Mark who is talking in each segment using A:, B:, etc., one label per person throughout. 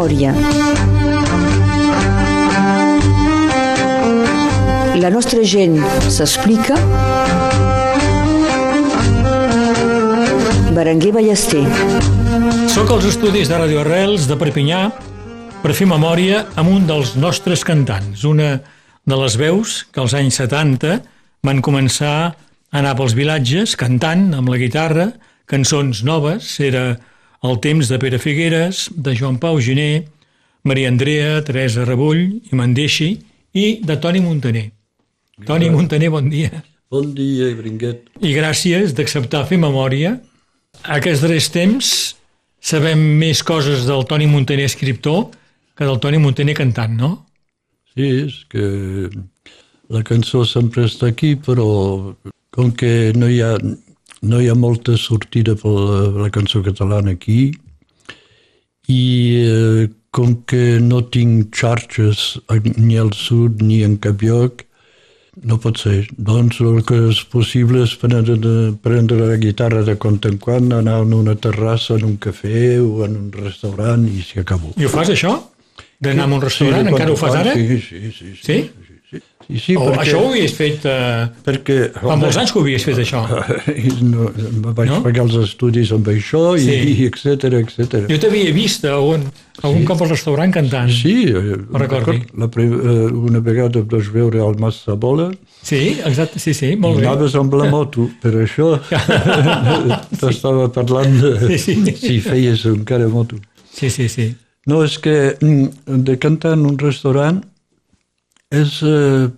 A: memòria. La nostra gent s'explica. Berenguer Ballester.
B: Soc als estudis de Radio Arrels de Perpinyà per fer memòria amb un dels nostres cantants, una de les veus que als anys 70 van començar a anar pels vilatges cantant amb la guitarra cançons noves, era el temps de Pere Figueres, de Joan Pau Giné, Maria Andrea, Teresa Rebull i Mandeixi i de Toni Montaner. Toni Montaner, bon dia.
C: Bon dia, Bringuet.
B: I gràcies d'acceptar fer memòria. Aquests darrers temps sabem més coses del Toni Montaner escriptor que del Toni Montaner cantant, no?
C: Sí, és que la cançó sempre està aquí, però com que no hi ha, no hi ha molta sortida per la, la cançó catalana aquí, i eh, com que no tinc xarxes ni al sud ni en cap lloc, no pot ser. Doncs el que és possible és prendre, prendre la guitarra de quan en quan, anar a una terrassa, en un cafè o en un restaurant i s'hi acabó.
B: I ho fas, això? D'anar a un restaurant?
C: de
B: Encara ho fas ara?
C: quan, Sí, sí, sí.
B: Sí?
C: sí, sí, sí
B: O
C: perquè,
B: això ho havies fet... Eh,
C: perquè,
B: fa molts anys que ho havies fet, això.
C: i no, me vaig
B: No?
C: no? pagar els estudis amb això i,
B: Sí.
C: i etc etc.
B: Jo t'havia vist algun, algun
C: Sí.
B: cop al restaurant cantant.
C: Sí, eh,
B: recordi.
C: la, eh, una vegada em vaig veure al Mas Sabola
B: Sí, exacte, sí, sí, molt
C: i
B: bé.
C: anaves amb la moto, per això t'estava parlant de
B: Sí, sí.
C: si feies encara moto.
B: Sí, sí, sí.
C: No, és que mm, de cantar en un restaurant és eh,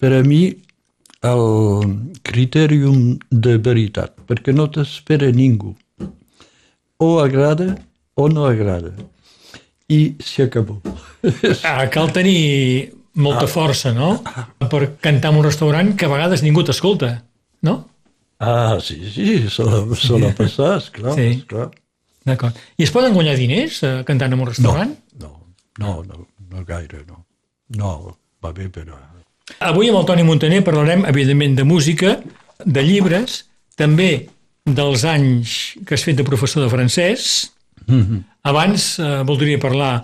C: per a mi el critèrium de veritat, perquè no t'espera ningú. O agrada o no agrada. I s'hi acabó.
B: Ah, cal tenir molta força, no? Per cantar en un restaurant que a vegades ningú t'escolta, no?
C: Ah, sí, sí, sol, sol passar, esclar,
B: Sí.
C: esclar.
B: D'acord. I es poden guanyar diners eh, cantant en un restaurant?
C: No, no, no, no gaire, no. No, va bé, però...
B: Avui amb el Toni Montaner parlarem, evidentment, de música, de llibres, també dels anys que has fet de professor de francès. Abans eh, voldria parlar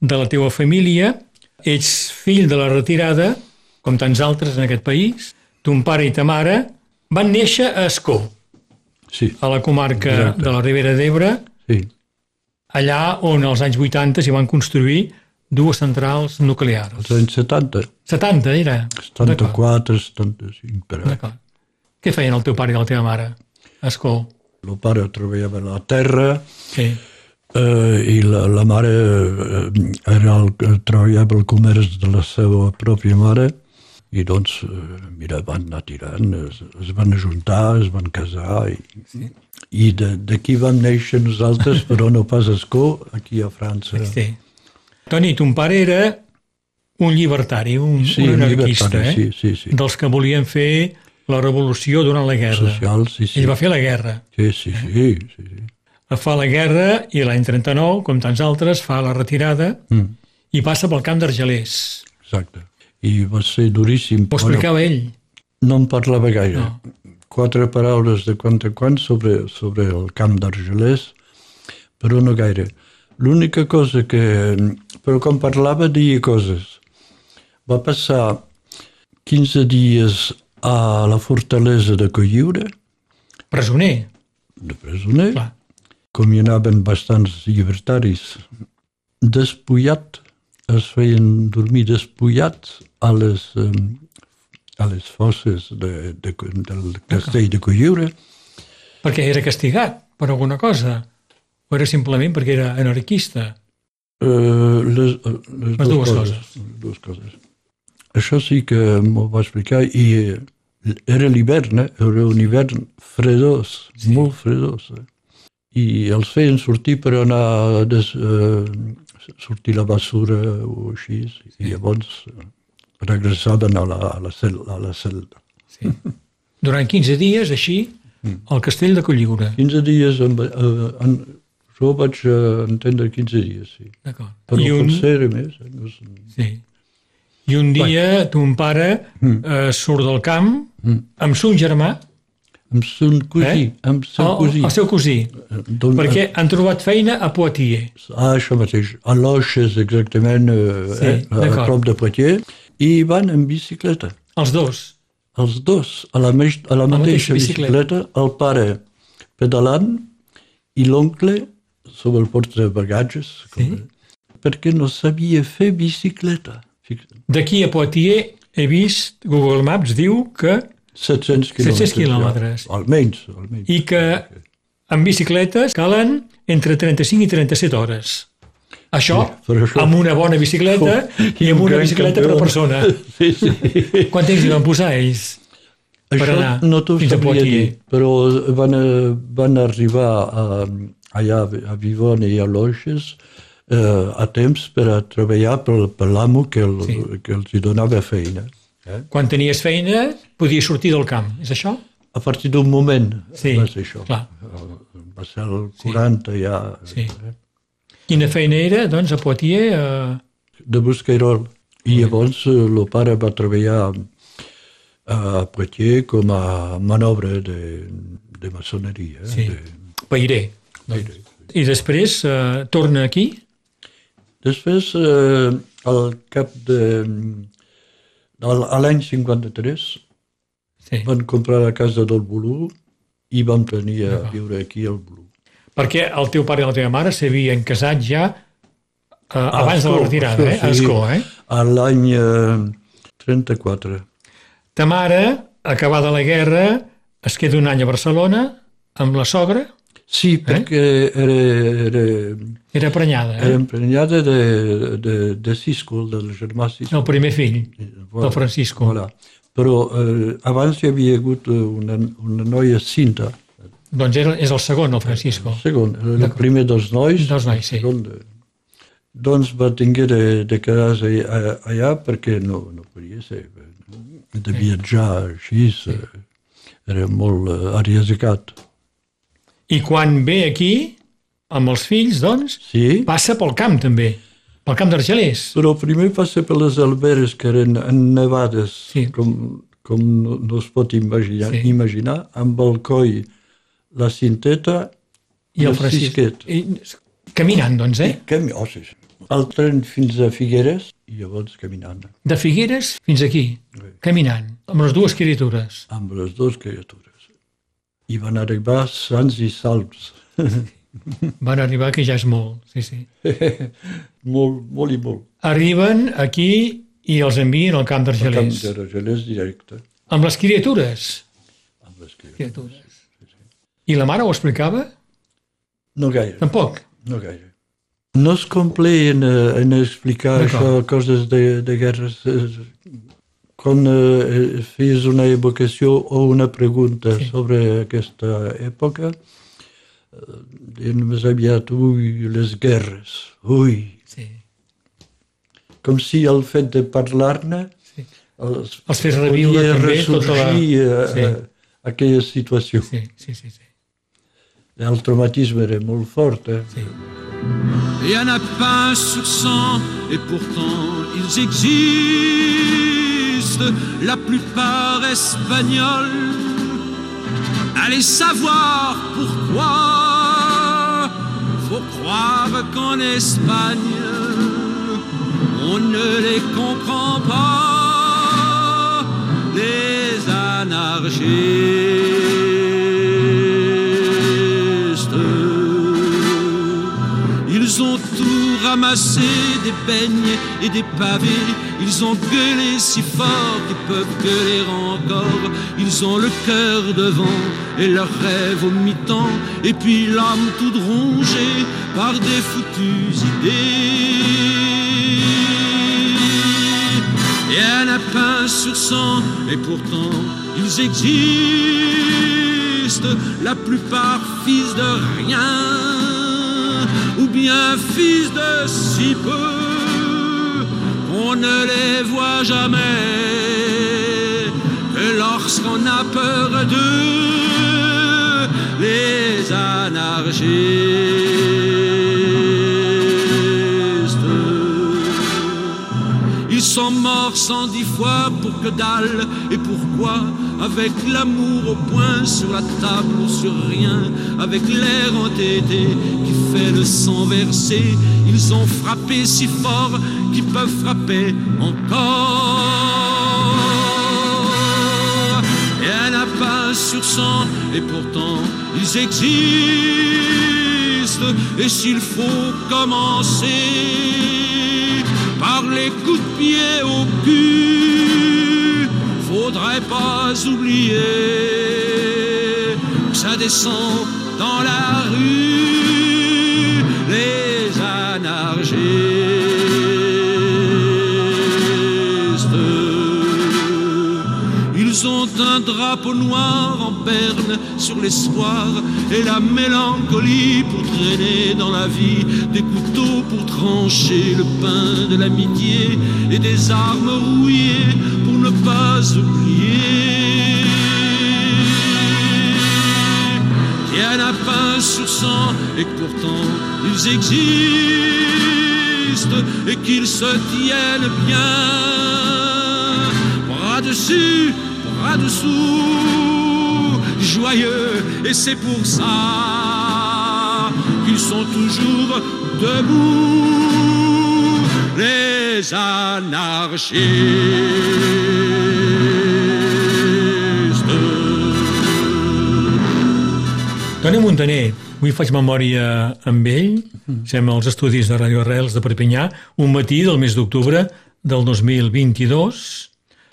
B: de la teva família. Ets fill de la retirada, com tants altres en aquest país. Ton pare i ta mare van néixer a Escó,
C: Sí,
B: a la comarca
C: Exacte.
B: de la Ribera d'Ebre,
C: sí,
B: allà on als anys 80 s'hi van construir dues centrals nuclears.
C: als anys 70,
B: 70 era? D'acord.
C: 74, 75, però...
B: D'acord. Què feien el teu pare i la teva mare? Escó.
C: El pare treballava a la terra
B: Sí.
C: eh, i la, la mare eh, era el treballava al comerç de la seva pròpia mare i doncs, eh, mira, van anar tirant, es, es van ajuntar, es van casar i, sí. i de- d'aquí vam néixer nosaltres, però no pas a Escó, aquí a França.
B: sí. Toni, ton pare era un llibertari, un,
C: Sí,
B: un anarquista, eh?
C: sí, sí, sí.
B: dels que volien fer la revolució durant la guerra.
C: Social, sí, sí.
B: Ell va fer la guerra.
C: Sí, sí, sí, sí, sí.
B: Fa la guerra i l'any 39, com tants altres, fa la retirada
C: Mm,
B: i passa pel camp d'Argelers.
C: exacte. I va ser duríssim.
B: Ho explicava ell.
C: no en parlava gaire.
B: No.
C: Quatre paraules de quan en quan sobre, sobre el camp d'Argelers, però no gaire. L'única cosa que... Però quan parlava deia coses. Va passar 15 dies a la fortalesa de Colliure,
B: Presoner,
C: de presoner,
B: clar.
C: com hi anaven bastants llibertaris, despullat, es feien dormir despullats a les, eh, a les fosses de, de, del castell de Colliure.
B: Perquè era castigat per alguna cosa o era simplement perquè era anarquista.
C: Eh, les, les,
B: Les dues coses.
C: Les dues coses. Això sí que m'ho va explicar i eh, era l'hivern, eh? era un hivern fredós, sí. molt fredós. Eh? I els feien sortir per anar a des, eh, sortir la basura o així, sí. i llavors eh, regressaven a la, a la, cel, a la celda.
B: Sí. Durant 15 dies, així,
C: Mm.
B: al castell de Colliure.
C: 15 dies, amb, eh, en, jo vaig eh, entendre 15 dies, sí.
B: D'acord.
C: Però
B: I un,
C: potser era més. Eh? No sé.
B: sí. I un dia ton pare eh, surt del camp
C: Mm.
B: amb son germà
C: amb son cosí,
B: Eh?
C: amb son
B: El,
C: cosí.
B: el seu cosí.
C: Doncs,
B: Perquè han trobat feina a Poitiers.
C: Ah, això mateix. A Loches, exactament, eh,
B: Sí,
C: eh, a prop de Poitiers, i van en bicicleta.
B: Els dos.
C: Els dos, a la, meix, a la
B: mateixa
C: mateixa
B: bicicleta.
C: bicicleta, el pare pedalant i l'oncle sobre el portabagatges,
B: Sí.
C: com, perquè no sabia fer bicicleta.
B: D'aquí a Poitiers he vist, Google Maps diu que
C: 700 quilòmetres.
B: 700 quilòmetres.
C: Ja. Almenys, almenys.
B: i que amb bicicletes calen entre 35 i 37 hores. Això,
C: Sí, això-
B: amb una bona bicicleta i amb
C: un
B: una bicicleta
C: campió.
B: per persona.
C: Sí, sí.
B: Quant temps hi van posar ells? per
C: Això
B: anar
C: no t'ho
B: fins a
C: sabria
B: Poitiers.
C: dir, però van, eh, van arribar a, allà a Vivona i a Loges eh, a temps per a treballar per, per l'amo que, el,
B: Sí.
C: que els hi donava feina. Eh?
B: Quan tenies feina, podies sortir del camp. És això?
C: A partir d'un moment
B: Sí,
C: va ser això.
B: clar.
C: Va ser el 40 ja.
B: Sí.
C: Eh?
B: Quina feina era, doncs, a Poitiers? Eh...
C: De Buscairol. I llavors eh, el pare va treballar a Poitiers com a manobre de, de maçoneria.
B: Sí.
C: De,
B: Pairé. Doncs. I després eh, torna aquí?
C: Després, eh, al cap de... A l'any 53
B: Sí.
C: van comprar la casa del Bolú i vam venir a viure aquí al Bolú.
B: Perquè el teu pare i la teva mare s'havien casat ja eh, abans de la retirada, eh? A
C: sí.
B: Escó, eh?
C: A l'any eh, 34.
B: Ta mare, acabada la guerra, es queda un any a Barcelona amb la sogra,
C: Sí, perquè era, era,
B: era prenyada,
C: era
B: eh?
C: emprenyada de, de, de Cisco, del germà Cisco.
B: El primer fill, del Francisco.
C: Voilà. Però eh, abans hi havia hagut una, una noia cinta,
B: Doncs era, és el segon, el Francisco.
C: segon, el primer dels nois,
B: Dels nois, sí.
C: el segon de... Doncs va tinguer de, de quedar-se allà, allà perquè no, no podia ser. De viatjar així eh, era molt eh, arriesgat.
B: I quan ve aquí, amb els fills, doncs,
C: Sí,
B: passa pel camp també, pel camp d'Argelers.
C: però primer passa per les alberes que eren nevades,
B: Sí.
C: com, com no, no es pot imaginar,
B: Sí.
C: imaginar, amb el coll, la cinteta
B: I el
C: cisquet.
B: Francisco. I, caminant, doncs, eh?
C: Cami oh, sí, sí. El tren fins a Figueres i llavors caminant
B: De Figueres fins aquí, caminant, amb les dues criatures.
C: amb les dues criatures. I van arribar sants i salvs.
B: Van arribar, que ja és molt, sí, sí.
C: molt, molt i molt.
B: Arriben aquí i els envien al camp
C: El camp
B: d'Argelers.
C: directe.
B: Amb les criatures.
C: Amb les criatures.
B: criatures. I la mare ho explicava?
C: No gaire,
B: Tampoc.
C: no gaire. No es comple en, eh, en explicar això, coses de, de guerres. Eh, Quan eh, fes una evocació o una pregunta
B: Sí.
C: sobre aquesta època, eh, més aviat, ui, les guerres, ui,
B: Sí.
C: com si el fet de parlar-ne
B: Sí.
C: els,
B: Els fes reviure també tota la-
C: ressorgir a,
B: Sí.
C: a, aquella situació.
B: Sí, sí, sí. sí.
C: El traumatisme era molt fort. Eh?
B: sí.
D: Il y en a pas sur cent, et pourtant ils existent, la plupart espagnols. Allez savoir pourquoi. Faut croire qu'en Espagne, on ne les comprend pas, les anarchistes. Ils ont tout ramassé, des beignes et des pavés. Ils ont gueulé si fort qu'ils peuvent gueuler encore. Ils ont le cœur devant et leurs rêves au mi-temps. Et puis l'âme toute rongée par des foutues idées. Et un lapin sur cent, et pourtant ils existent, la plupart fils de rien, ou bien fils de si peu, qu'on ne les voit jamais, que lorsqu'on a peur d'eux, les anarchistes. Sont morts mort cent dix fois pour que dalle Et pourquoi? Avec l'amour au point sur la table ou sur rien Avec l'air entêté qui fait le sang verser Ils ont frappé si fort qu'ils peuvent frapper encore. Et un lapin sur cent et pourtant ils existent. Et s'il faut commencer les coups de pied au cul. Faudrait pas oublier que ça descend dans la rue, Ils ont un drapeau noir en berne sur l'espoir et la mélancolie pour traîner dans la vie des couteaux pour trancher le pain de l'amitié et des armes rouillées pour ne pas oublier. Tiens un pain sur sang et pourtant ils existent et qu'ils se tiennent bien bras dessus dessous, joyeux, et c'est pour ça qu'ils sont toujours debout, les anarchistes.
B: Toni Montaner, avui faig memòria amb ell, som als estudis de Radio Arrels de Perpinyà, un matí del mes d'octubre del 2022,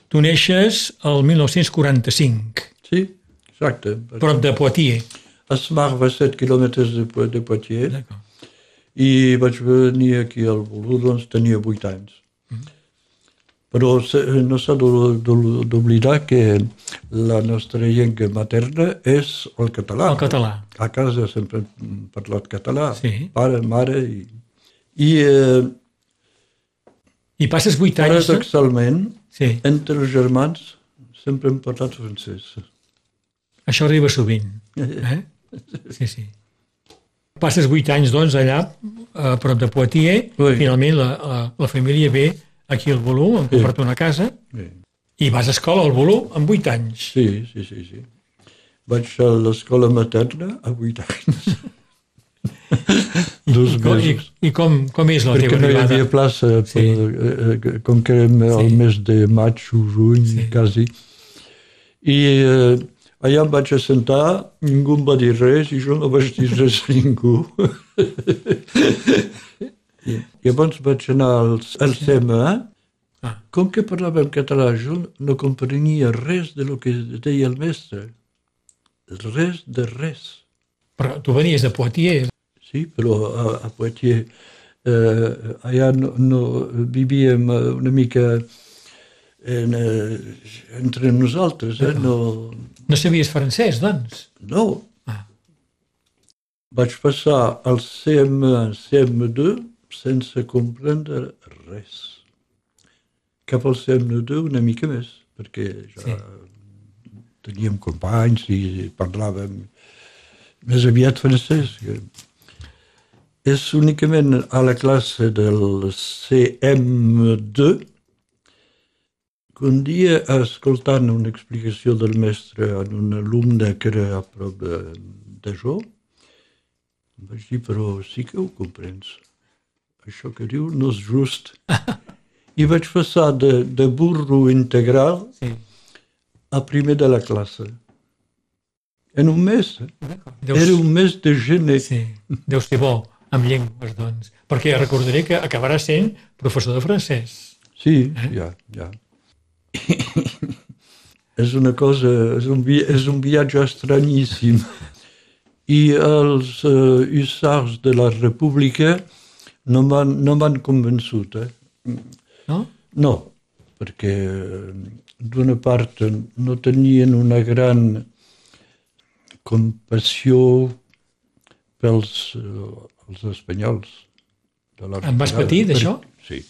B: Tu neixes el 1945.
C: Sí, exacte.
B: Prop de Poitiers.
C: A Smarva, 7 quilòmetres de, de Poitiers. I vaig venir aquí al Bolú, doncs tenia 8 anys. Mm. Però no s'ha d'oblidar que la nostra llengua materna és el català.
B: El català.
C: A casa sempre hem parlat català.
B: Sí.
C: Pare, mare i... I, eh,
B: I passes 8 anys...
C: Paradoxalment,
B: Sí.
C: Entre els germans sempre hem parlat francès.
B: Això arriba sovint. Eh? Sí, sí. Passes vuit anys, doncs, allà, a prop de Poitiers.
C: Oui.
B: Finalment, la, la, la família ve aquí al Volú, han comprat una casa,
C: Sí.
B: i vas a escola al Volú amb vuit anys.
C: Sí, sí, sí, sí. Vaig a l'escola materna a 8 anys. Dos
B: I, com, i,
C: mesos.
B: i com, com és la
C: Perquè
B: teva
C: no hi
B: arribada?
C: havia plaça,
B: Sí.
C: per, eh, eh, com que érem al
B: Sí.
C: mes de maig o juny,
B: Sí.
C: quasi. I eh, allà em vaig assentar, ningú em va dir res i jo no vaig dir res a ningú. I, llavors vaig anar al, al CMA,
B: Ah.
C: com que parlàvem català, jo no comprenia res de lo que deia el mestre. Res de res.
B: Però tu venies de Poitiers.
C: Sí, però a, a Poitiers eh, allà no, no vivíem eh, una mica en, eh, entre nosaltres, eh? no,
B: No sabies francès, doncs?
C: no.
B: Ah.
C: Vaig passar al CM1, CM2 sense comprendre res. Cap al CM2 una mica més, perquè ja
B: Sí.
C: teníem companys i parlàvem més aviat francès. que- És únicament a la classe del CM2 que un dia, escoltant una explicació del mestre en un alumne que era a prop de, de jo, em vaig dir, però sí que ho comprens. Això que diu no és just. I vaig passar de, de burro integral
B: Sí.
C: a primer de la classe. En un mes.
B: Deus,
C: Era un mes de gener.
B: sí. Deu ser bo amb llengües, doncs. Perquè recordaré que acabarà sent professor de francès.
C: Sí, ja, ja. és una cosa, és un, vi- és un viatge estranyíssim. I els uh, hussars de la República no m'han no convençut, eh?
B: No?
C: No, perquè eh, d'una part no tenien una gran compassió pels eh, els espanyols. De la
B: En vas patir, d'això?
C: Sí.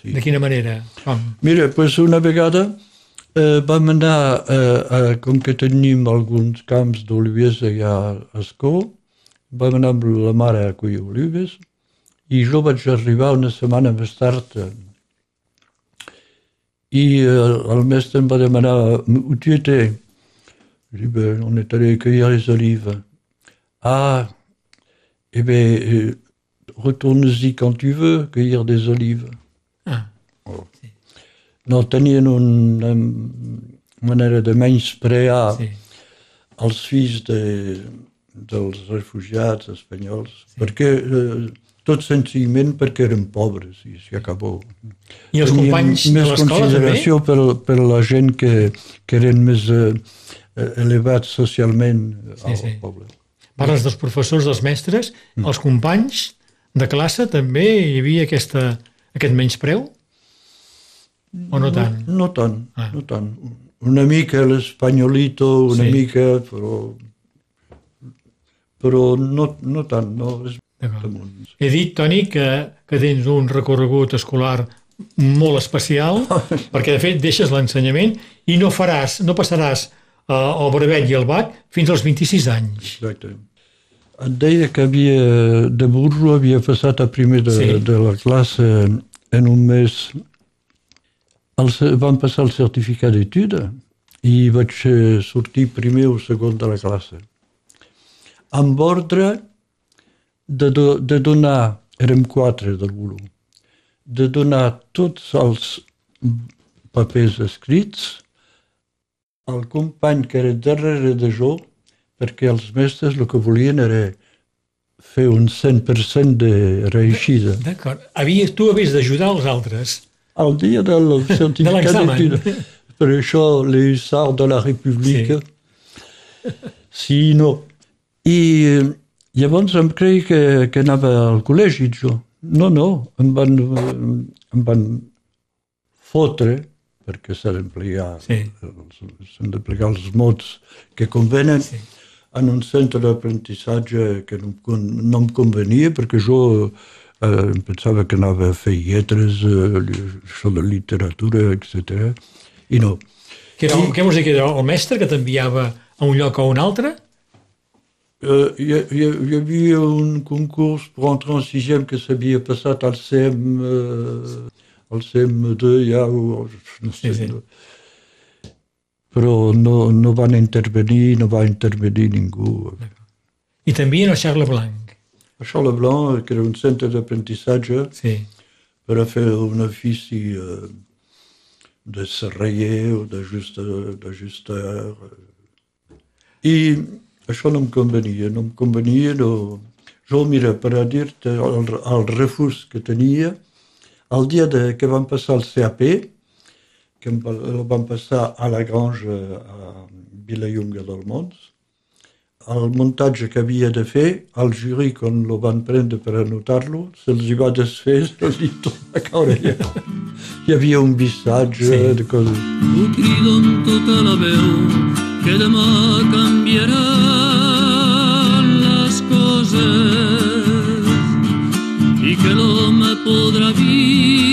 C: sí.
B: De quina manera? Com?
C: Mira, pues una vegada eh, vam anar, eh, a, com que tenim alguns camps d'olives allà a Escó, vam anar amb la mare a collir olives i jo vaig arribar una setmana més tard I eh, el mestre em va demanar où tu étais? Je dis, ben, on est allé cueillir les olives. Ah, eh bien, euh, retourne-y quand tu veux, cueillir des olives.
B: Ah,
C: No, tenien una manera de menysprear
B: sí.
C: els fills de, dels refugiats espanyols, sí. perquè eh, tot senzillament perquè eren pobres i s'hi acabó.
B: I els
C: Tenien
B: companys
C: més consideració per, per la gent que, que eren més eh, eh, elevats socialment al
B: sí.
C: poble.
B: Parles dels professors, dels mestres,
C: Mm.
B: els companys de classe també hi havia aquesta, aquest menyspreu? O no tant?
C: No, no tant,
B: Ah.
C: no tant. Una mica l'espanyolito, una
B: Sí.
C: mica, però però no, no tant, no. És.
B: He dit, Toni, que, que tens un recorregut escolar molt especial, perquè de fet deixes l'ensenyament i no faràs, no passaràs el brevet i el BAC fins als 26 anys.
C: Exacte. Et deia que havia, de burro havia passat a primer de,
B: Sí.
C: de la classe en un mes. El, ce- vam passar el certificat d'études i vaig eh, sortir primer o segon de la classe. Amb ordre de, do, de donar, érem quatre del volum, de donar tots els papers escrits al company que era darrere de jo, perquè els mestres el que volien era fer un 100% de reeixida.
B: D'acord. Havies, tu havies d'ajudar els altres.
C: El dia del certificat d'études. Per això, les de la República. Sí, no. I eh, llavors em creia que, que anava al col·legi, jo. No, no, em van, em van fotre, perquè s'ha d'emplegar
B: Sí.
C: s'han d'emplegar els mots que convenen,
B: Sí.
C: en un centre d'aprenentatge que no, no em convenia, perquè jo eh, em pensava que anava a fer lletres, eh, això de literatura, etc. I no.
B: Que era, què vols dir, que era el mestre que t'enviava a un lloc o a un altre?
C: Euh, Il y, a- il y a- il y avait un concours pour entrer en sixième que s'havia passat al CM, euh, al CM2, ja, o, no sé,
B: Sí, sí.
C: no. però no, no van intervenir, no va intervenir ningú.
B: I t'envien al Charles Blanc.
C: A Charles Blanc, que era un centre d'aprenentatge
B: Sí.
C: per a fer un ofici eh, de serraller o d'ajuster. I això no em convenia, no em convenia. No... Jo, mira, per a dir-te el, el refús que tenia, el dia de, que vam passar el CAP, que el vam passar a la granja a Vilallonga del Mons, el muntatge que havia de fer, el jury, quan lo van prendre per anotar-lo, se'ls va desfer, se'ls hi torna a caure allà. Hi havia un missatge
B: Sí.
C: de coses.
E: Ho crido amb tota la veu que demà canviaran les coses i que l'home podrà viure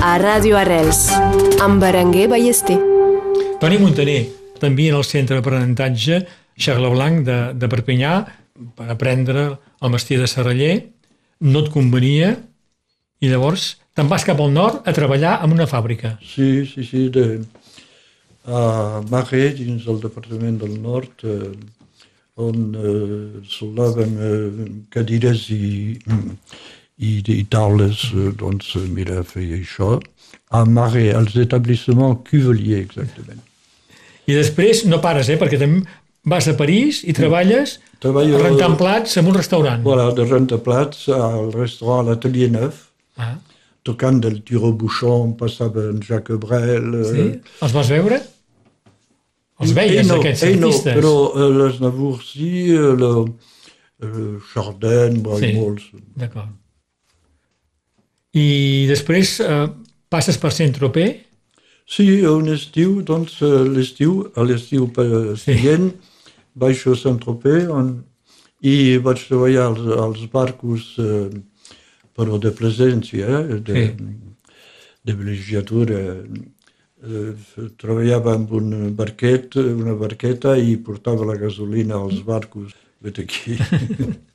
F: a Ràdio Arrels amb Berenguer Ballester.
B: Toni Montaner, també en el centre d'aprenentatge Charles Blanc de, de Perpinyà, per aprendre el mestier de serraller, no et convenia, i llavors te'n vas cap al nord a treballar en una fàbrica.
C: Sí, sí, sí, de, a Marais, dins del Departament del Nord, eh, on eh, soldaven eh, cadires i, i, i taules, eh, doncs, eh, mira, feia això. A Marais, als etablissements cuveliers, exactament.
B: I després no pares, eh? perquè també vas a París i treballes
C: Treballo-
B: rentant plats en un restaurant.
C: Voilà, de rentaplats al restaurant L'Atelier Neuf,
B: Ah,
C: tocant del Tiro Bouchon, passava en Jacques Brel. eh,
B: sí? Els vas veure? Els veies,
C: no,
B: aquests
C: ell no,
B: artistes?
C: però eh, les Navour sí, eh, le, eh, Chardin,
B: Sí.
C: sí. molts.
B: D'acord. I després eh, passes per Saint-Tropez?
C: Sí, un estiu, doncs, eh, l'estiu, a l'estiu per- següent, baixo a Sant-Tropez on, i vaig treballar als, als barcos, eh, però de presència, eh, de,
B: Sí.
C: de villeggiatura. Eh, treballava amb un barquet, una barqueta i portava la gasolina als barcos. Vet aquí.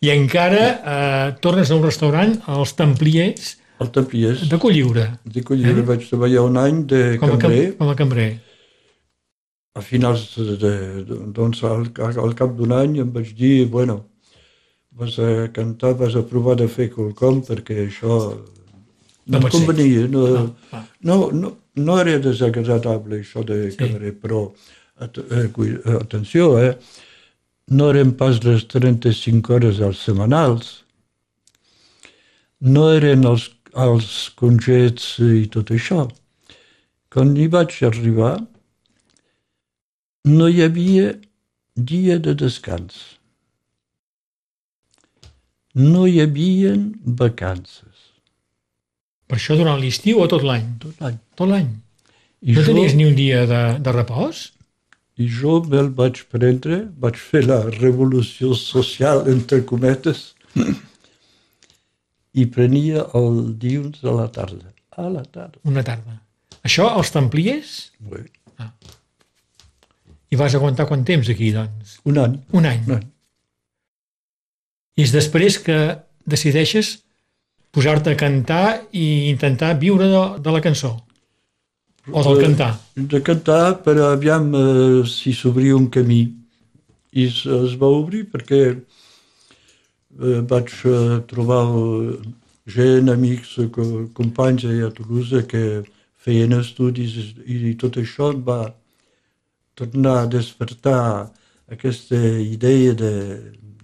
B: I encara eh, tornes a un restaurant, als Templiers,
C: El Templiers.
B: de Colliure,
C: De Collira vaig treballar un any de
B: com a, cam
C: cambrer.
B: com a cambrer.
C: a finals de, de, doncs al, al cap d'un any em vaig dir, bueno, vas a cantar, vas a provar de fer quelcom perquè això
B: No
C: no, convenia. No,
B: No, ah.
C: no, no, no era desagradable això de
B: Sí.
C: cambrer, però at, eh, eh, atenció, eh, no eren pas les 35 hores als setmanals, no eren els, els congets i tot això. Quan hi vaig arribar, no hi havia dia de descans. No hi havia vacances.
B: Per això durant l'estiu o tot l'any?
C: Tot l'any.
B: Tot l'any. No
C: jo,
B: tenies ni un dia de, de repòs?
C: I jo me'l vaig prendre, vaig fer la revolució social, entre cometes, i prenia el dilluns a la tarda. A la tarda.
B: Una tarda. Això, als Templiers?
C: Bé,
B: I vas aguantar quant temps aquí, doncs?
C: Un any.
B: Un any.
C: Un any.
B: I és després que decideixes posar-te a cantar i intentar viure de, de la cançó. O del
C: Eh,
B: cantar.
C: De cantar, però aviam eh, si s'obria un camí. I es, va obrir perquè eh, vaig eh, trobar eh, gent, amics, eh, co- companys a Toulouse que feien estudis i tot això va tornar a despertar aquesta idea de,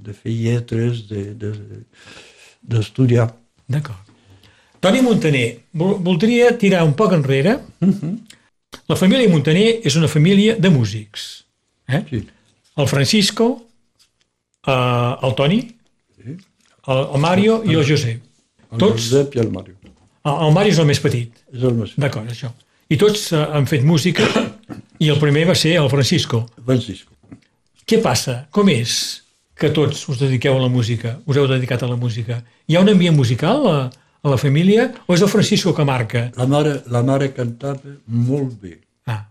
C: de fer lletres, de- de- d'estudiar. De,
B: D'acord. Toni Montaner, vol- voldria tirar un poc enrere. La família Montaner és una família de músics. Eh?
C: sí.
B: El Francisco, eh, el Toni, el, el Mario i el Josep.
C: El
B: Tots,
C: Josep i el Mario.
B: el, el Mario és el més petit.
C: És el més
B: D'acord, això. I tots eh, han fet música i el primer va ser el Francisco.
C: Francisco.
B: Què passa? Com és que tots us dediqueu a la música? Us heu dedicat a la música? Hi ha un ambient musical a, a la família o és el Francisco que marca?
C: La mare, la mare cantava molt bé.
B: Ah,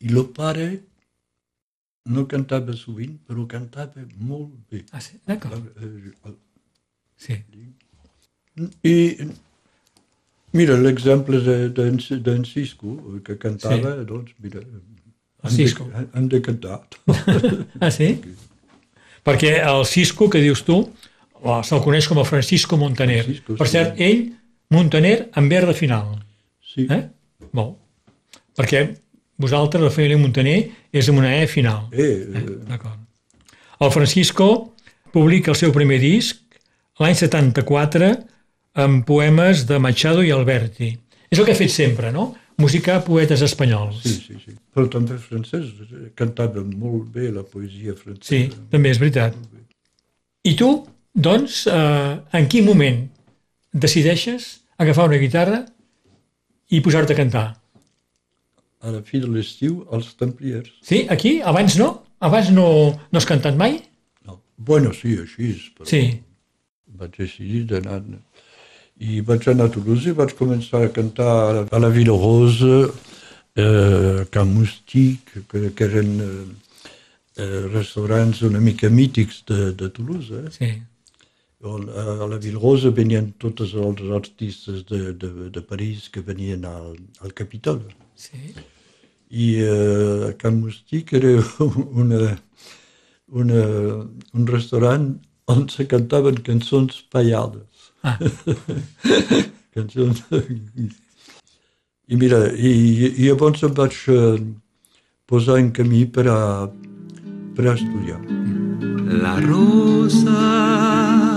C: I el pare no cantava sovint, però cantava molt bé.
B: ah sí, d'acord.
C: Eh,
B: Sí.
C: I mira, l'exemple de- d'en d'en Cisco, que cantava, sí. doncs mira, hem
B: Cisco.
C: de, hem de cantar.
B: Ah, sí? Perquè el Cisco, que dius tu, oh, se'l coneix com a Francisco Montaner.
C: Francisco,
B: per
C: sí.
B: cert, ell, Montaner, amb verd de final.
C: Sí,
B: Eh? Molt. Perquè vosaltres, la família Montaner, és amb una E final.
C: eh,
B: Eh?
C: eh,
B: D'acord. El Francisco publica el seu primer disc l'any 74 amb poemes de Machado i Alberti. És el que ha fet sempre, no? musicar poetes espanyols.
C: Sí, sí, sí. Però també francès. Cantava molt bé la poesia francesa.
B: Sí, també és veritat. I tu, doncs, eh, en quin moment decideixes agafar una guitarra i posar-te a cantar?
C: A la fi de l'estiu, als Templiers.
B: Sí, aquí? Abans no? Abans no, no has cantat mai?
C: No. Bueno, sí, així, però
B: Sí.
C: vaig decidir d'anar... I vaig anar a Toulouse i vaig començar a cantar a la, a la Vila Rosa, eh, Can Moustic, que, que eren eh, eh, restaurants una mica mítics de, de Toulouse. Eh?
B: Sí.
C: On, a la Vila Rosa venien tots els artistes de, de, de París que venien al, al Capitol.
B: sí.
C: I eh, Can Moustic era una, una, un restaurant on se cantaven cançons pallades.
B: Ah.
C: cançons... I mira, i, i llavors em vaig eh, posar en camí per a, per a estudiar.
D: La rosa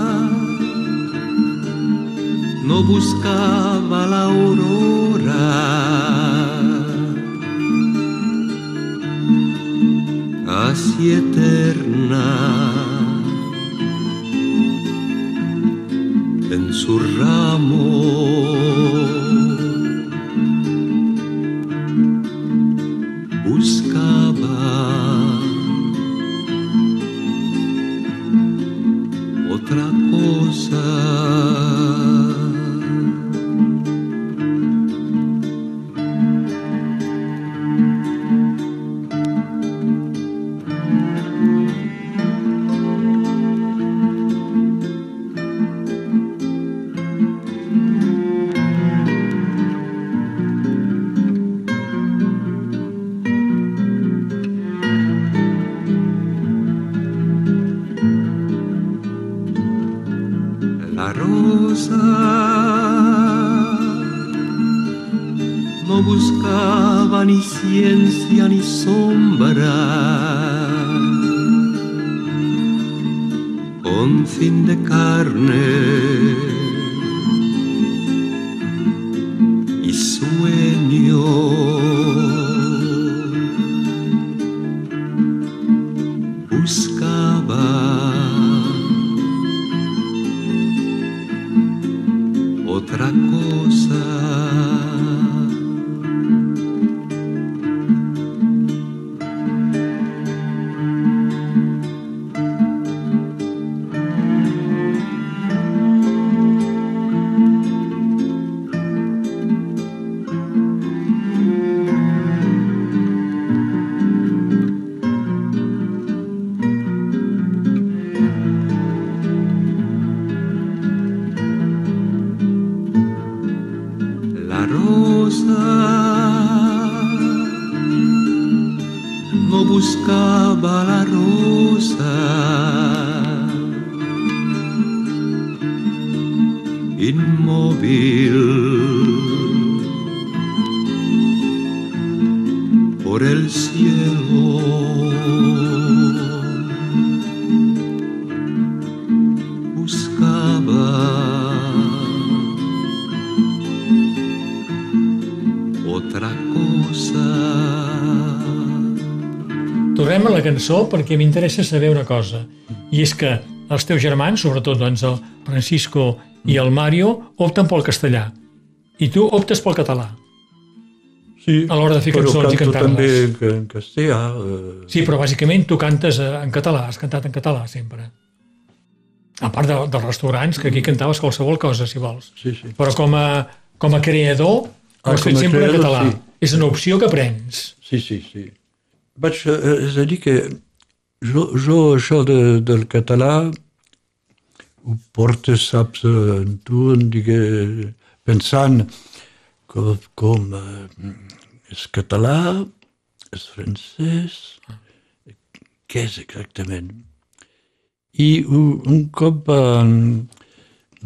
D: no buscaba la aurora, así eterna en su ramo.
B: Cançó perquè m'interessa saber una cosa. I és que els teus germans, sobretot doncs, el Francisco i el Mario, opten pel castellà. I tu optes pel català.
C: Sí,
B: A l'hora de fer cançons i
C: canto
B: cantar-les.
C: també en, en castellà. Eh,
B: Sí, però bàsicament tu cantes eh, en català, has cantat en català sempre. A part de, dels restaurants, que aquí cantaves qualsevol cosa, si vols.
C: sí, sí.
B: Però com a, com a creador, ho
C: Ah,
B: has fet sempre en
C: creador,
B: català.
C: sí.
B: És una opció que prens.
C: Sí, sí, sí. Vaig, eh, és a dir que jo, jo això de, del català ho portes, saps, eh, en tu, en digue, pensant com, com eh, és català, és francès, què és exactament? I un cop va,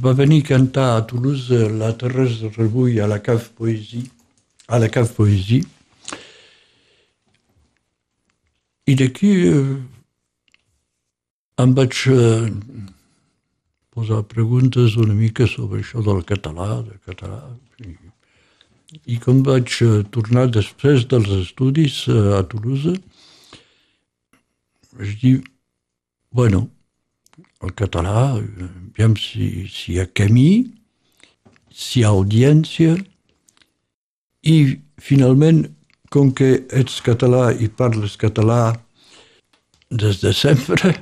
C: va venir a cantar a Toulouse la Teresa Rebull a la Cave Poésie, a la Cave Poésie, i d'aquí eh, em vaig eh, posar preguntes una mica sobre això del català, de català. I I com vaig eh, tornar després dels estudis eh, a Toulouse, vaig dir, bueno, el català, aviam si, si hi ha camí, si hi ha audiència, i finalment, com que ets català i parles català des de sempre,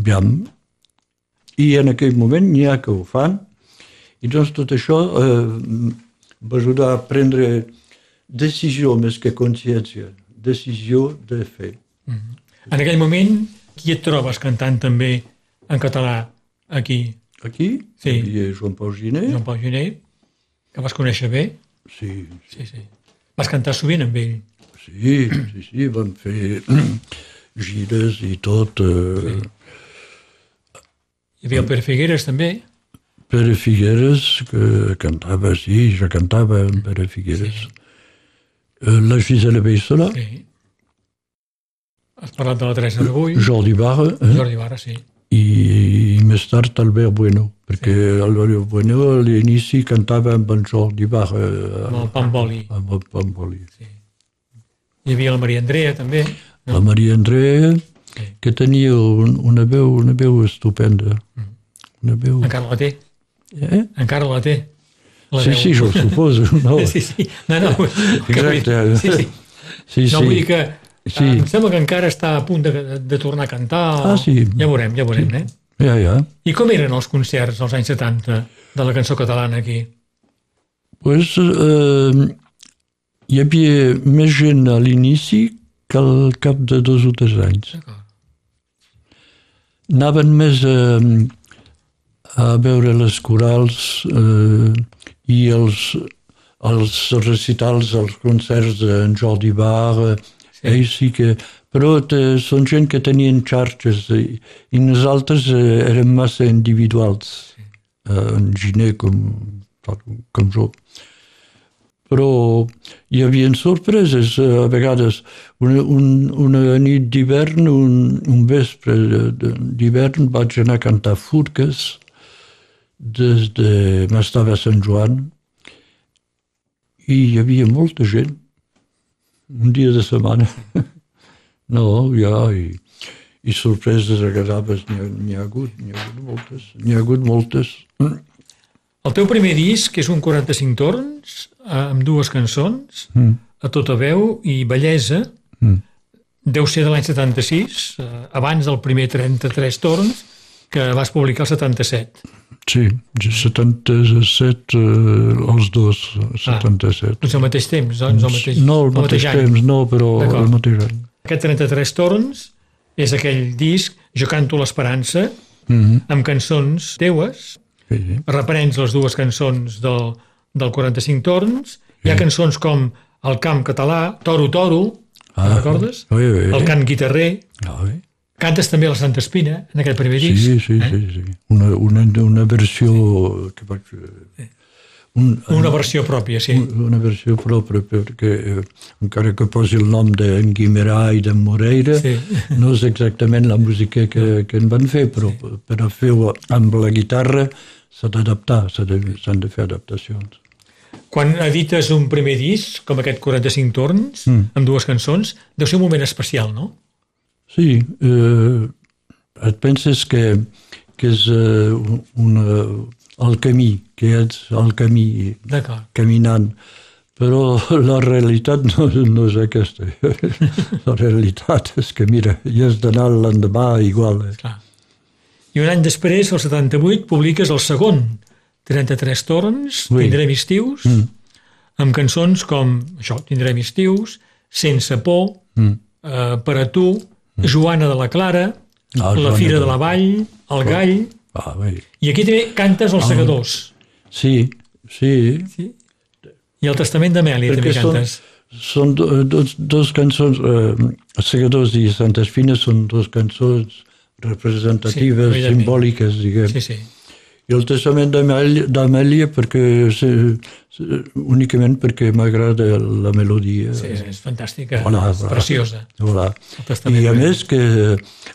C: aviam, i en aquell moment n'hi ha que ho fan, i doncs tot això eh, va ajudar a prendre decisió més que consciència, decisió de fer.
B: En aquell moment, qui et trobes cantant també en català aquí?
C: Aquí
B: Sí.
C: hi havia Joan Pau Giné,
B: Joan Pau Giné, que vas conèixer bé.
C: sí,
B: Sí, sí. Vas cantar sovint amb ell.
C: sí, sí, sí, vam fer gires i tot. Eh,
B: Hi havia el Pere Figueres també.
C: Pere Figueres, que cantava, sí, jo cantava amb Pere Figueres. Eh, la Gisela Beissola,
B: Sí. Has parlat de la Teresa Rebull,
C: Jordi Barra, eh?
B: Jordi Barra, sí.
C: i més tard Albert Bueno, perquè Albert Bueno a l'inici cantava amb en Jordi
B: Amb
C: eh,
B: el Pamboli.
C: amb el Pamboli.
B: Hi havia la Maria Andrea també.
C: La Maria Andrea, que tenia un, una, veu, una veu estupenda. Una veu...
B: Encara la té.
C: Eh?
B: Encara la té. La
C: Sí,
B: veu.
C: sí, jo suposo. No.
B: Sí, sí. No, no.
C: Exacte.
B: Sí, sí.
C: Sí,
B: No,
C: sí.
B: vull dir que
C: Sí.
B: em sembla que encara està a punt de, de tornar a cantar.
C: Ah, sí.
B: Ja veurem, ja veurem, eh?
C: Ja, ja.
B: I com eren els concerts als anys 70 de la cançó catalana aquí?
C: Pues, eh, hi havia més gent a l'inici que al cap de dos o tres anys. Anaven més a, a veure les corals eh, i els, els recitals, els concerts d'en Jordi Bar, sí. ells sí que... Però te, són gent que tenien xarxes i, i nosaltres eh, érem massa individuals, eh, en Giné com, com jo. Però hi havia sorpreses, eh, a vegades. Una, un, una nit d'hivern, un, un vespre d'hivern, vaig anar a cantar furques des de... M'estava a Sant Joan i hi havia molta gent, un dia de setmana. No, ja, i, i sorpreses agradables n'hi ha, ha hagut, n'hi ha hagut moltes, n'hi ha hagut moltes.
B: El teu primer disc és un 45 torns, amb dues cançons,
C: Mm.
B: a tota veu i bellesa.
C: Mm.
B: Deu ser de l'any 76, eh, abans del primer 33 torns, que vas publicar el 77.
C: Sí, 77, eh, els dos, 77.
B: Doncs al mateix temps, doncs al mateix,
C: no, al mateix,
B: any.
C: temps, no, però al mateix any.
B: Aquest 33 torns és aquell disc Jo canto l'esperança,
C: Mm -hmm.
B: amb cançons teues,
C: sí, sí.
B: reprens les dues cançons del, del 45 torns, hi ha cançons com El camp català, Toro Toro, ah, recordes?
C: Oi, oi,
B: El cant guitarrer,
C: oi.
B: cantes també la Santa Espina en aquest primer disc.
C: Sí, sí, sí, sí. Una, una, una versió que vaig... Un,
B: Una versió pròpia, sí.
C: una versió pròpia perquè eh, encara que posi el nom d'en Guimerà i d'en Moreira
B: Sí.
C: no és exactament la música que, que en van fer però per a fer-ho amb la guitarra s'ha d'adaptar, s'ha de- s'han de fer adaptacions.
B: Quan edites un primer disc, com aquest 45 torns,
C: Mm.
B: amb dues cançons, deu ser un moment especial, no?
C: Sí, eh, et penses que, que és eh, una, el camí, que ets el camí caminant, però la realitat no, no és aquesta. La realitat és que, mira, hi has d'anar l'endemà igual. Eh?
B: Clar. I un any després, el 78, publiques el segon, 33 torns,
C: Ui.
B: Tindrem estius, mm. amb cançons com això, Tindrem estius, Sense por,
C: Mm.
B: eh, Per a tu, Joana de la Clara,
C: Ah,
B: La
C: Joana
B: Fira
C: de
B: de la Vall, El Gall,
C: Ah, bé.
B: i aquí també cantes els segadors.
C: Sí, sí,
B: Sí? I el Testament d'Amèlia també
C: són,
B: cantes.
C: són do, dos, dos cançons, eh, Segadors i Santes Fines són dos cançons representatives,
B: Sí,
C: simbòliques, diguem.
B: Sí, sí.
C: I el testament d'Amèlia- d'Amèlia perquè se, se, únicament perquè m'agrada la melodia.
B: sí és, fantàstica,
C: Voilà,
B: és preciosa.
C: Voilà.
B: Testament
C: I a més que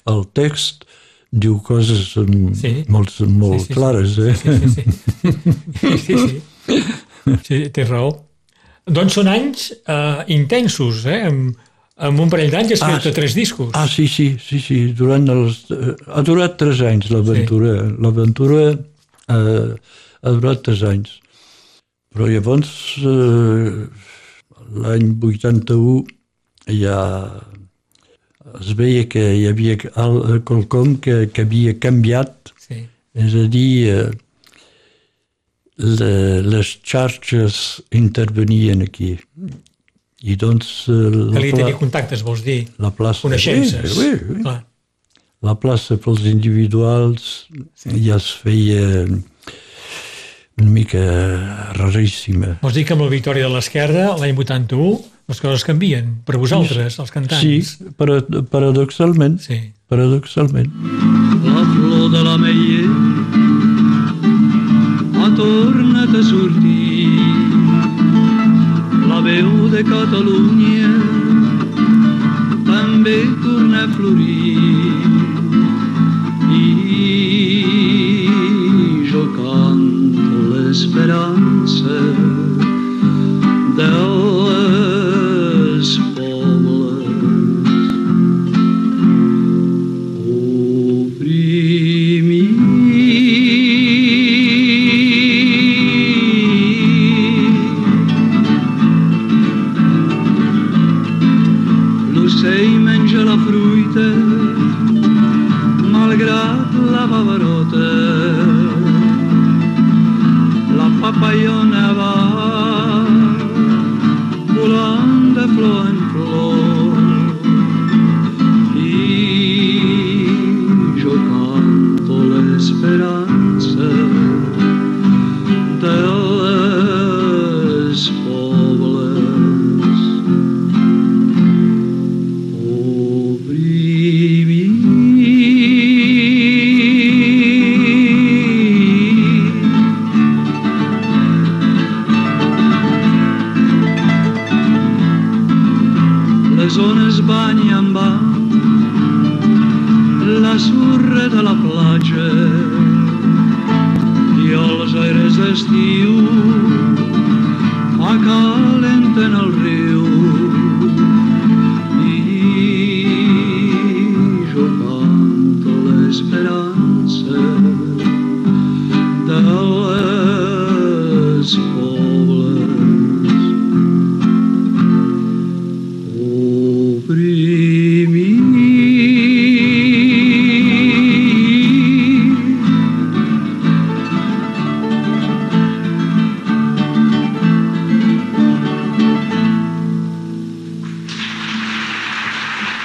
C: el text diu coses mm,
B: Sí.
C: molt, molt
B: Sí, sí, sí.
C: clares. Eh?
B: Sí, sí, sí. sí, sí. Sí, té raó. Doncs són anys eh, intensos, eh? Amb, amb un parell d'anys has
C: Ah,
B: fet tres discos.
C: Ah, sí, sí, sí, sí. Durant els... eh, Ha durat tres anys l'aventura. Sí. L'aventura eh, ha durat tres anys. Però llavors, eh, l'any 81, ja es veia que hi havia al- quelcom que, que havia canviat,
B: Sí.
C: és a dir, eh, le, les xarxes intervenien aquí. I doncs... eh,
B: Calia tenir contactes, vols dir?
C: la plaça...
B: Coneixences.
C: Sí, sí, sí.
B: Clar.
C: La plaça pels individuals ja es feia una mica raríssima.
B: Vols dir que amb la victòria de l'esquerra, l'any 81, les coses canvien per vosaltres, els cantants.
C: Sí, para, paradoxalment.
B: Sí.
C: Paradoxalment.
G: La flor de l'ametller ha tornat a sortir. La veu de Catalunya també torna a florir. I jo canto l'esperança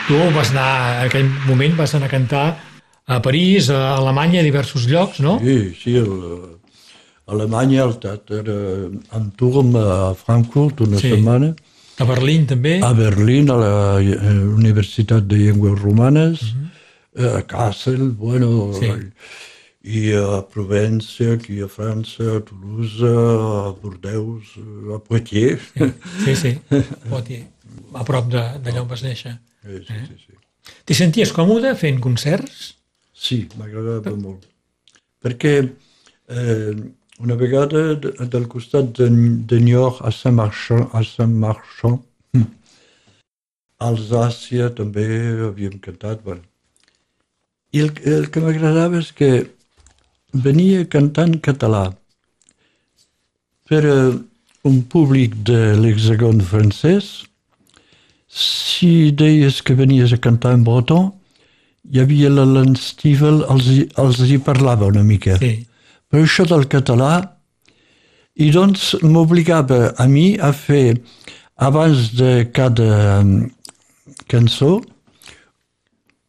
B: Tu vas anar, en aquell moment vas anar a cantar a París, a Alemanya, a diversos llocs, no?
C: Sí, sí, a Alemanya, al teatre en Turm a Frankfurt una
B: Sí.
C: setmana,
B: A Berlín també.
C: a Berlín, a la eh, Universitat de Llengües Romanes, a Kassel, bueno,
B: Sí.
C: i a Provença, aquí a França, a Toulouse, a Bordeus, a Poitiers.
B: Sí, sí, Poitiers, a prop de- d'allà on vas néixer.
C: Sí, sí, sí, sí.
B: T'hi senties còmode fent concerts?
C: Sí, m'agradava molt. Perquè eh, una vegada de- del costat de, de Niort a Saint-Marchand, a Saint-Marchand, hm, Alsàcia també havíem cantat. Bueno. I el, el que m'agradava és que venia cantant català per a un públic de l'hexagon francès. Si deies que venies a cantar en breton, hi havia l'Alan Stivel, els, els hi parlava una mica.
B: Sí.
C: Però això del català, i doncs m'obligava a mi a fer, abans de cada mm, cançó,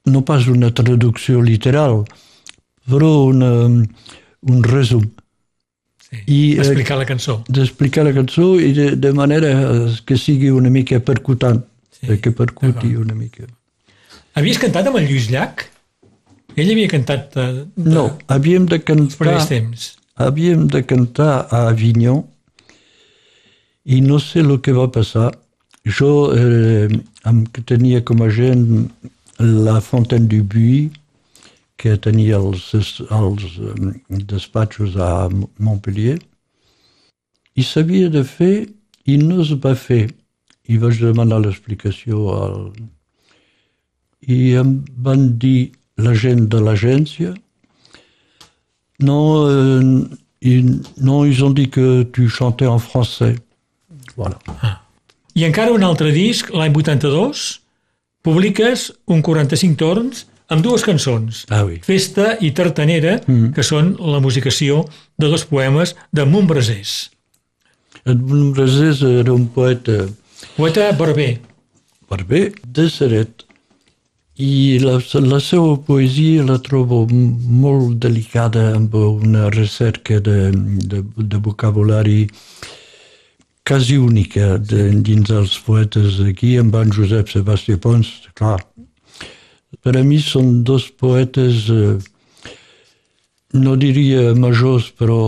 C: no pas una traducció literal, però una, un resum.
B: sí.
C: Eh,
B: Explicar la cançó.
C: D'explicar la cançó i de, de manera eh, que sigui una mica percutant, que percuti una mica.
B: Havies cantat amb el Lluís Llach? Ell havia cantat eh, de,
C: No, havíem de cantar
B: temps.
C: havíem de cantar a Avignon i no sé el que va passar. Jo eh, em tenia com a gent la Fontaine du Buis, que tenia els, els eh, despatxos a Montpellier,
H: i s'havia de fer i no es va fer. I vaig demanar l'explicació al... I em van dir la gent de l'agència no, euh, ils, non, ils ont dit que tu chantais en français. Voilà.
B: Ah. I encara un altre disc, l'any 82, publiques un 45 torns amb dues cançons,
H: ah, oui.
B: Festa i Tartanera, mm. que són la musicació de dos poemes de Montbrasés.
H: Montbrasés era un poeta...
B: Poeta barber.
H: Barber de Seret. I la, la seva poesia la trobo molt delicada amb una recerca de, de, de vocabulari quasi única de, dins els poetes aquí, amb en Josep Sebastià Pons, clar. Per a mi són dos poetes, eh, no diria majors, però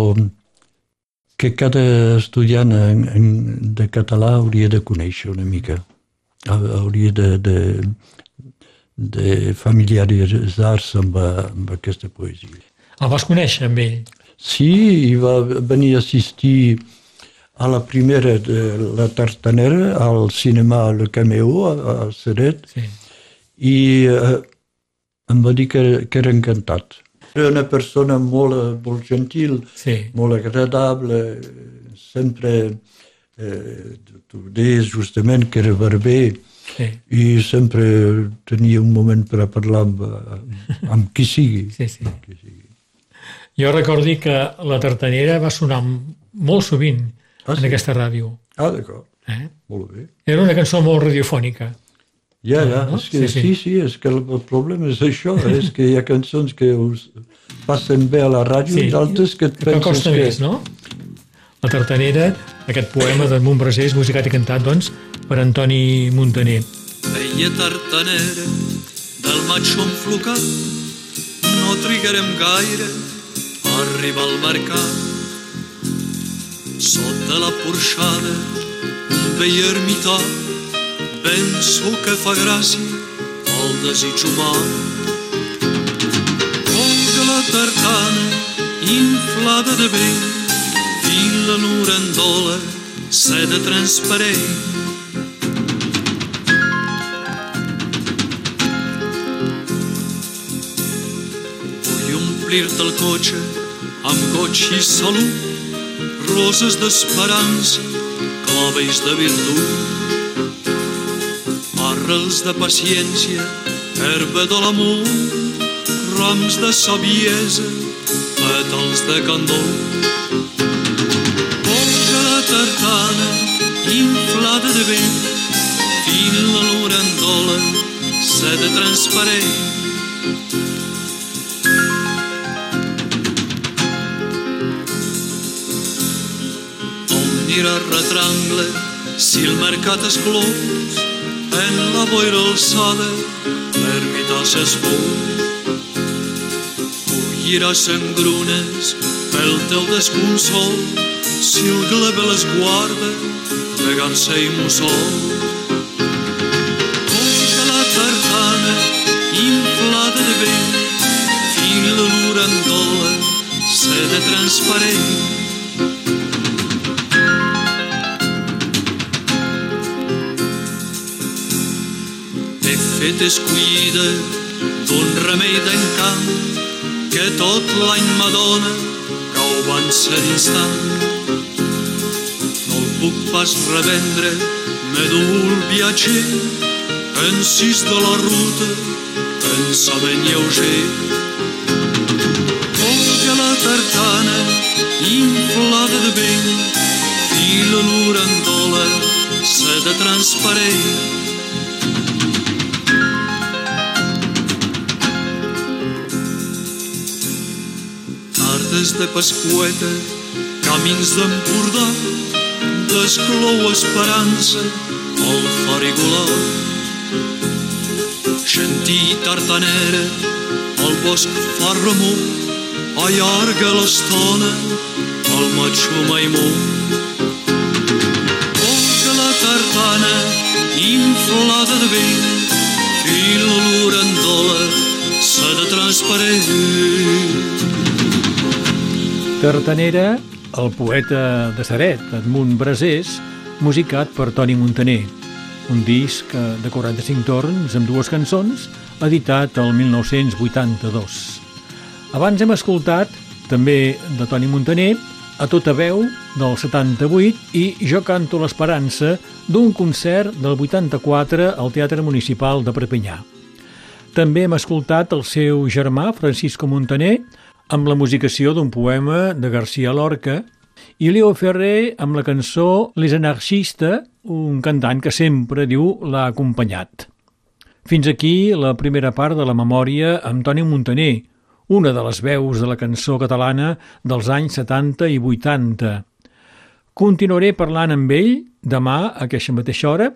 H: que cada estudiant en, en, de català hauria de conèixer una mica. Hauria de, de, de familiaritzar-se amb, amb aquesta poesia.
B: El vas conèixer amb ell?
H: Sí, i va venir a assistir a la primera de la Tartanera, al cinema Le Cameo, a, a Seret, sí. i eh, em va dir que, que era encantat. Era una persona molt, molt gentil, sí. molt agradable, sempre, eh, tu deies justament que era barber, sí. i sempre tenia un moment per a parlar amb, amb qui sigui.
B: Sí, sí. Amb qui sigui. Jo recordi que la tartanera va sonar molt sovint ah, sí? en aquesta ràdio.
H: Ah, d'acord. Eh? Molt bé.
B: Era una cançó molt radiofònica.
H: Ja, ja, no? és que, sí, sí. sí, sí, és que el problema és això, és que hi ha cançons que us passen bé a la ràdio sí, i d'altres que et penses que... costa
B: més, no? La tartanera, aquest poema de Montbrasés, musicat i cantat, doncs, per Antoni Montaner.
C: Veia tartanera del maig enflocat, no trigarem gaire a arribar al mercat Sota la porxada, un vell ermità, penso que fa gràcia al desig humà. que la tartana, inflada de vent, i la norandola, seda transparent. Vull omplir-te el cotxe amb goig i salut roses d'esperança, clovells de virtut, arrels de paciència, herba de l'amor, rams de saviesa, petals de candor. Posa la tartana, inflada de vent, fin la lorandola, seda transparent, mira retrangle si el mercat es clos en la boira alçada l'ermita s'esbós colliràs engrunes pel teu desconsol si el glebe les guarda de garça i mussol. Conca la tartana inflada de vent fil de l'urandola seda transparent fet escollida d'un remei d'encant que tot l'any m'adona que ho van ser instant. No el puc pas revendre, me du el viatger, sis de la ruta, pensament lleuger. Colga la tartana, inflada de vent, fila l'urandola, seda transparent, de Pascueta, camins d'Empordà, desclou esperança al farigolà. Gentí tartanera, el bosc fa remor, allarga l'estona, el matxo maimó. Olga la tartana, inflada de vent, fila l'orandola, s'ha de transparent.
B: Tartanera el poeta de Saret, Edmund Brasés, musicat per Toni Montaner, un disc de 45 torns amb dues cançons, editat el 1982. Abans hem escoltat, també de Toni Montaner, a tota veu del 78 i Jo canto l'esperança d'un concert del 84 al Teatre Municipal de Perpinyà. També hem escoltat el seu germà, Francisco Montaner, amb la musicació d'un poema de García Lorca, i Leo Ferrer amb la cançó Les Anarchistes, un cantant que sempre diu l'ha acompanyat. Fins aquí la primera part de la memòria amb Toni Montaner, una de les veus de la cançó catalana dels anys 70 i 80. Continuaré parlant amb ell demà a aquesta mateixa hora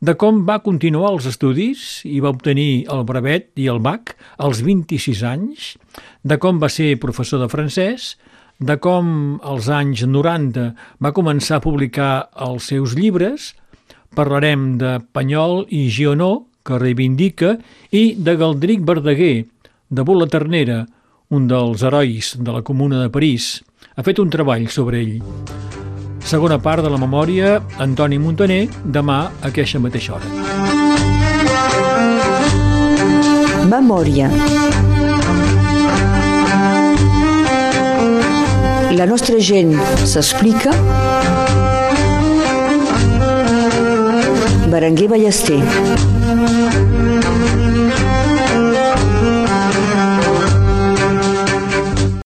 B: de com va continuar els estudis i va obtenir el brevet i el BAC als 26 anys, de com va ser professor de francès, de com als anys 90 va començar a publicar els seus llibres, parlarem de Panyol i Gionó, que reivindica, i de Galdric Verdaguer, de Bula Ternera, un dels herois de la Comuna de París. Ha fet un treball sobre ell. Segona part de la memòria, Antoni Montaner, demà a aquesta mateixa hora.
A: Memòria. La nostra gent s'explica. Berenguer Ballester.